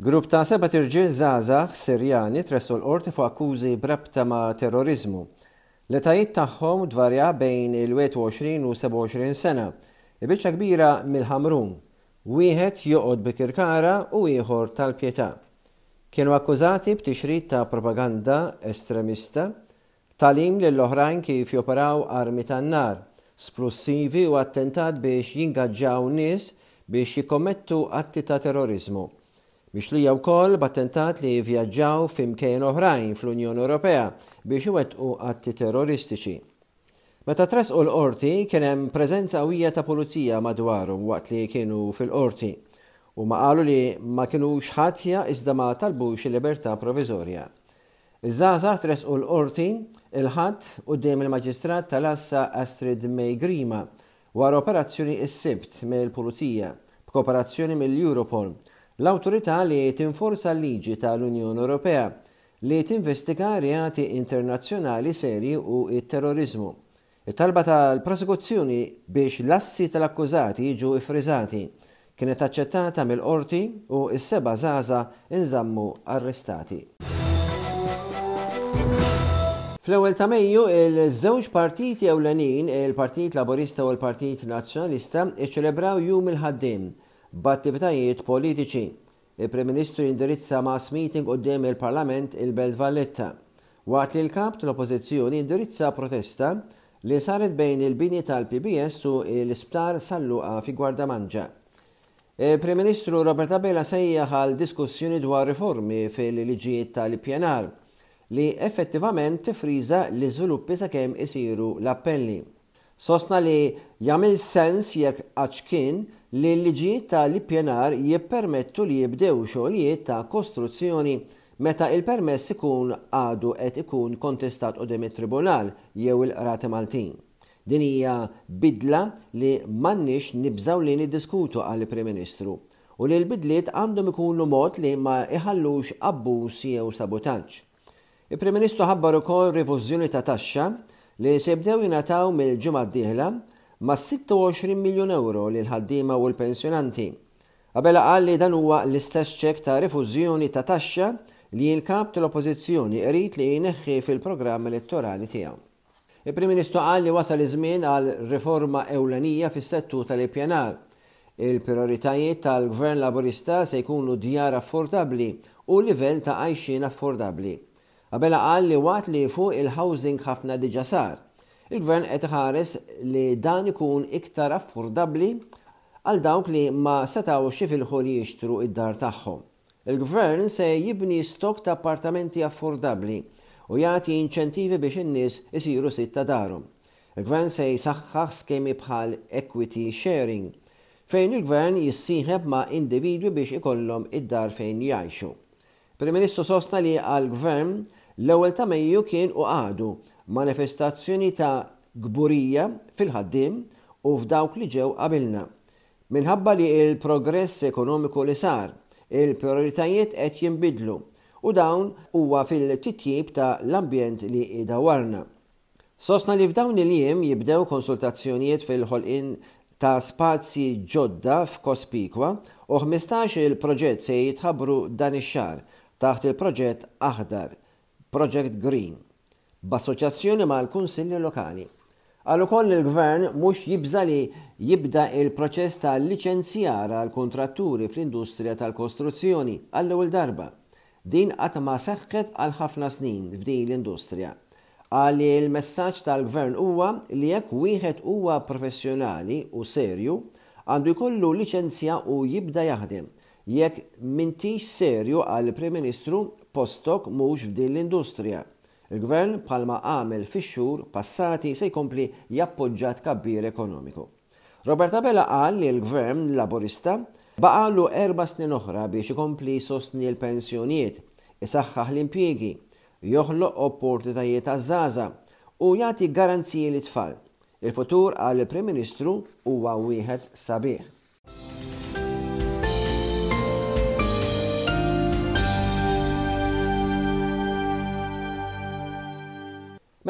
Grupp ta' sebat irġiel żgħażagħ Sirjani tressqu l-Qorti fuq akkużi b'rabta ma' terroriżmu. L-etajiet tagħhom tvarja bejn il-21 u 27 sena. Il-biċċa kbira mill-Ħamrun. Wieħed joqgħod bi Kirkara u ieħor tal-Pietà. Kienu akkużati b'tixrid ta' propaganda estremista Tagħlim lil oħrajn kif joperaw armi tan-nar, splussivi u attentat biex jingaġġaw nies biex jikkommettu atti ta' terroriżmu. Mixlija wkoll b'attentat li vjaġġaw f'imkejjen oħrajn fl-Unjoni Ewropea biex iwettqu atti terroristiċi. Meta tressqu l-Qorti, kien hemm preżenza qawwija ta' pulizija madwarhom waqt li kienu fil-Qorti. Huma qalu li ma kinux ħatja iżda ma talbux il-libertà proviżorja. Iż-żgħażagħ tressqu l-Qorti il-Ħadd quddiem il-Maġistrat tal-Għassa Astrid May Grima wara operazzjoni s-Sibt mill-Pulizija, b'kooperazzjoni mill-Europol, l-awtorità li tinforza l-liġi ta' l-Unjoni Ewropea li tinvestiga reati internazzjonali serji u t-terroriżmu, It-talba tal-prosekuzzjoni biex l-assi tal-akkużati jiġu ffriżati kienet aċċettata mill-Qorti u s-seba' żgħażagħ inżammu arrestati. Fl-ewwel ta' Mejju, iż-żewġ partiti ewlenin, il-Partit Laburista u l-Partit Nazzjonalista, iċċelebraw Jum il-Ħaddiem b'attivitajiet politiċi. Il-Prim Ministru jindirizza mass meeting quddiem il-Parlament il-Belt Valletta, waqt li l-Kap tal-Oppożizzjoni jindirizza protesta li saret bejn il-bini tal-PBS u l-Isptar San Luqa fi Gwardamanġa. Il-Prim Ministru Robert Abela sejjaħ għal diskussjoni dwar riformi fil-liġijiet tal-ippjanar li effettivament tiffriża l-iżviluppi sakemm isiru l-appelli. Sostna li jagħmel sens jekk għadx kien li l-liġijiet ta' l-ippjenar jippermettu li jibdew xogħlijiet ta' kostruzzjoni meta il-permess ikun għadu qed ikun kontestat quddiem it-Tribunal jew il-Qrati Maltin. Din hija bidla li m'għandniex nibżgħu li niddiskutu qal il-Prim Ministru u li l-bidliet għandhom ikunu mod li ma jħallux abbuż jew sabutaġġ. Il-Prim Ministru ħabbar ukoll rivużjoni ta' taxxa li se jibdew jingħataw mill-ġimgħa d-dieħla ma' 26 miljun ewro lill-ħaddiema u l-pensjonanti. Abela qal li dan huwa l-istess ċekk ta' rifużjoni ta' taxxa li l-Kap tal-Oppożizzjoni irid li jneħħi fil-programm elettorali tiegħu. Il-Prim Ministru qal li wasal iż-żmien għal riforma ewlenija fis-settur tal-ippjanar. Il-prijoritajiet tal-Gvern Laburista se jkunu djar affordabbli u livell ta' għajxien affordabbli. Abela qal li waqt li fuq il-housing ħafna diġà sar, il-Gvern qed iħares li dan ikun iktar affordabbli għal dawk li ma setgħux jifilħu li jixtru d-dar tagħhom. Il-Gvern se jibni stokk ta' appartamenti affordabbli u jagħti inċentivi biex in-nies isiru sid ta' darhom. Il-Gvern se jsaħħaħ skemi bħal equity sharing, fejn il-Gvern jissieħeb ma' individwi biex ikollhom id-dar fejn jgħixu. Il-Prim Ministru sostna li għall-Gvern, l-Ewwel ta' Mejju kien u għadu manifestazzjoni ta' kburija fil-ħaddiem u f'dawk li ġew qabilna. Minħabba li l-progress ekonomiku li sar, il-prijoritajiet qed jinbidlu, u dawn huwa fil-titjib ta' l-ambjent li idawarna. Sostna li f'dawn il-jiem jibdew konsultazzjonijiet fil-ħolqien ta' spazji ġodda f'Cospicua u ħmistax il proġett se jitħabbru dan ix-xahar taħt il-proġett Aħdar, Project Green. b'assoċjazzjoni mal-Kunsilli Lokali. Qal ukoll li l-Gvern mhux jibża' li jibda l-proċess ta' liċenzjar għall-kuntratturi fl-industrija tal-kostruzzjoni għall-ewwel darba. Din qatt ma seħħet għal ħafna snin f'din l-industrija. Qal li l-messaġġ tal-Gvern huwa li jekk wieħed huwa professjonali u serju, għandu jkollu liċenzja u jibda jaħdem, Jekk m'intix serju, qal il-Prim Ministru, postok mhux f'din l-industrija. Il-Gvern, bħalma għamel fix-xhur passati, se jkompli jappoġġa t-tkabbir ekonomiku. Robert Abela qal li l-Gvern Laburista baqgħalu erba' snin oħra biex ikompli jsostni l-pensjonijiet, isaħħaħ l-impjiegi, joħloq opportitajiet għaż-żgħażagħ u jagħti garanziji lit-tfal. Il-futur, qal il-Prim Ministru, huwa wieħed sabiħ.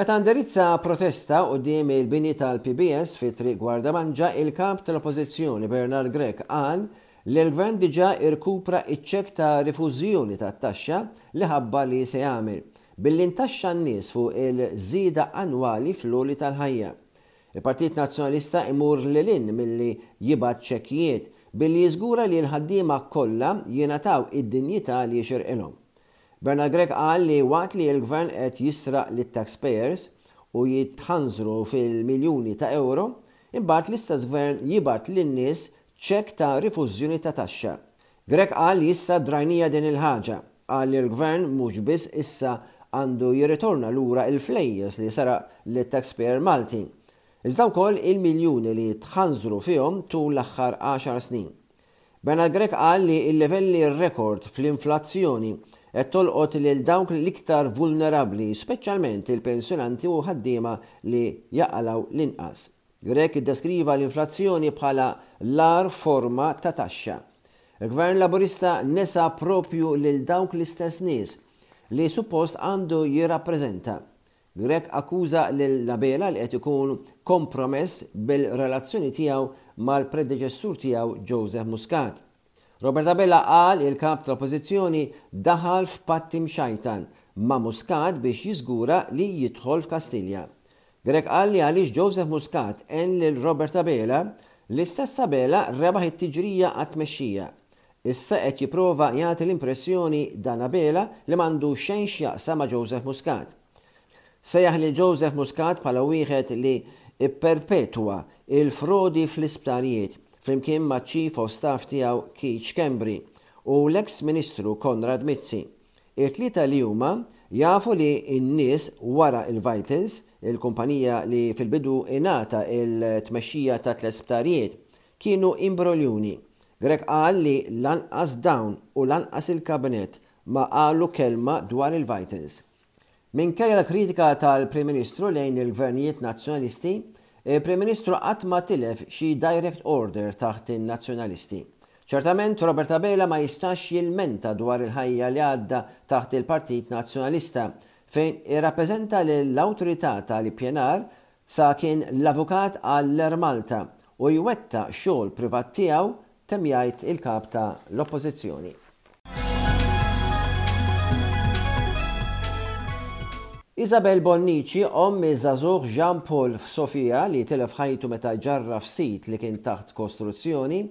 Meta indirizza protesta quddiem il-bini tal-PBS fi Triq Gwardamanġa, il-Kap tal-Oppożizzjoni Bernard Grech qal li l-Gvern diġà irkupra ċ-ċekk ta' rifużjoni tat-taxxa li ħabbar li se jagħmel, billi ntaxxa n-nies fuq il-żieda annwali fl-għoli tal-ħajja. Il-Partit Nazzjonalista imur lil hinn milli jibgħat ċekkjiet, billi jiżgura li l-ħaddiema kollha jingħataw id-dinjità li jixirqilhom. Bernard Grech qal li waqt li l-Gvern qed jisraq lit-taxpayers u jitħanżru fil-miljuni ta' ewro, imbagħad l-istess Gvern jibgħat lin-nies ċekk ta' rifużjoni ta' taxxa. Grech qal li issa drajnija din il-ħaġa. Qal li l-Gvern mhux biss issa għandu jirritorna lura l-flejjes li seraq lit-taxpayer Malti, iżda wkoll il-miljuni li tħanżru fihom tul l-aħħar għaxar snin. Bernard Grech qal li l-livelli rekord fl-inflazzjoni qed tolqot lil dawk l-iktar vulnerabbli, speċjalment il-pensjonanti u ħaddiema li jaqalgħu l-inqas. Grech iddeskriva l-inflazzjoni bħala l-agħar forma ta' taxxa. Il-Gvern Laburista nesa proprju lil dawk l-istess nies li suppost għandu jirrappreżenta. Grech akkuża lil Abela li qed ikun kompromess bil-relazzjoni tiegħu mal-predeċessur tiegħu Joseph Muscat. Robert Abela qal il-Kap tal-Oppożizzjoni daħal f'patt imxajtan ma' Muscat biex jiżgura li jidħol f'Kastilja. Grech qal li għaliex Joseph Muscat għen lil Robert Abela, l-istess Abela rebaħ it-tiġrija għat-tmexxija. Issa qed jipprova jagħti l-impressjoni dan Abela li m'għandu xejn x'jaqsam ma' Joseph Muscat. Sejjaħ lil Joseph Muscat bħala wieħed li pperpetwa l-frodi fl-isptarijiet, flimkien maċ-Chief of Staff tiegħu Keith Schembri u l-eks Ministru Konrad Mizzi. It-tlieta li huma jafu li n-nies wara l-Vitals, il-kumpanija li fil-bidu ingħata l-tmexxija ta' tliet sptarijiet, kienu imbroljuni. Grech qal li lanqas dawn u lanqas il-Kabinett ma qalu kelma dwar il-Vitals. Minkejja l-kritika tal-Prim Ministru lejn il-Gvernijiet Nazzjonalisti, il-Prim Ministru qatt ma tilef xi direct order taħt in-Nazzjonalisti. Ċertament Robert Abela ma jistax jilmenta dwar il-ħajja li għadda taħt il-Partit Nazzjonalista, fejn irrappreżenta lill-Awtorità tal-Ippjanar Sa kien l-avukat għall-Air Malta u jwettaq xogħol privat tiegħu, temm jgħid il-Kap ta' l-Oppożizzjoni. Isabel Bonnici, omm iż-żagħżugħ Jean Paul f'Sofia li tilef ħajtu meta ġarraf sit li kien taħt kostruzzjoni,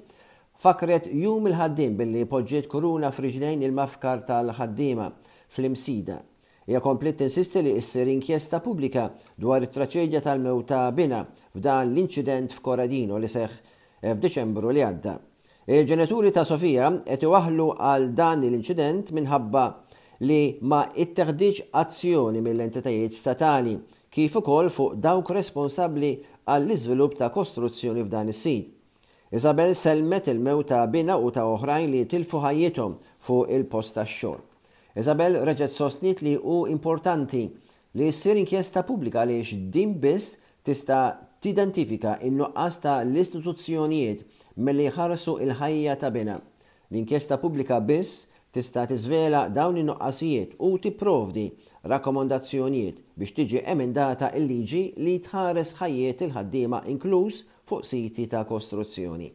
fakkret Jum il-Ħaddiem billi poġġiet kuruna f'riġlejn il-mafkar tal-ħaddiema fl-Imsida. Hija kompliet tinsisti li issir inkjesta pubblika dwar it-traċedja tal-mewt ta' binha f'dan l-inċident f'Corradino li seħħ f'Diċembru li għadda. Il-ġenituri ta' Sofia qed iwaħħlu għal dan l-inċident minħabba li ma itteħditx azzjoni mill-entitajiet statali kif ukoll fuq dawk responsabbli għall-iżvilupp ta' kostruzzjoni f'dan is-sit. Isabel sellmet il-mewt ta' binha u ta' oħrajn li tilfu ħajjithom fuq il-post tax-xogħol. Isabel reġgħet sostniet li hu importanti li ssir inkjesta pubblika għaliex din biss tista' tidentifika n-nuqqas ta' l-istituzzjonijiet milli jħarsu l-ħajja ta' binha L-inkjesta pubblika biss tista' tiżvela dawn in-nuqqasijiet u tipprovdi rakkomandazzjonijiet biex tiġi emendata l-liġi li tħares ħajjiet il-ħaddiema inkluż fuq siti ta' kostruzzjoni.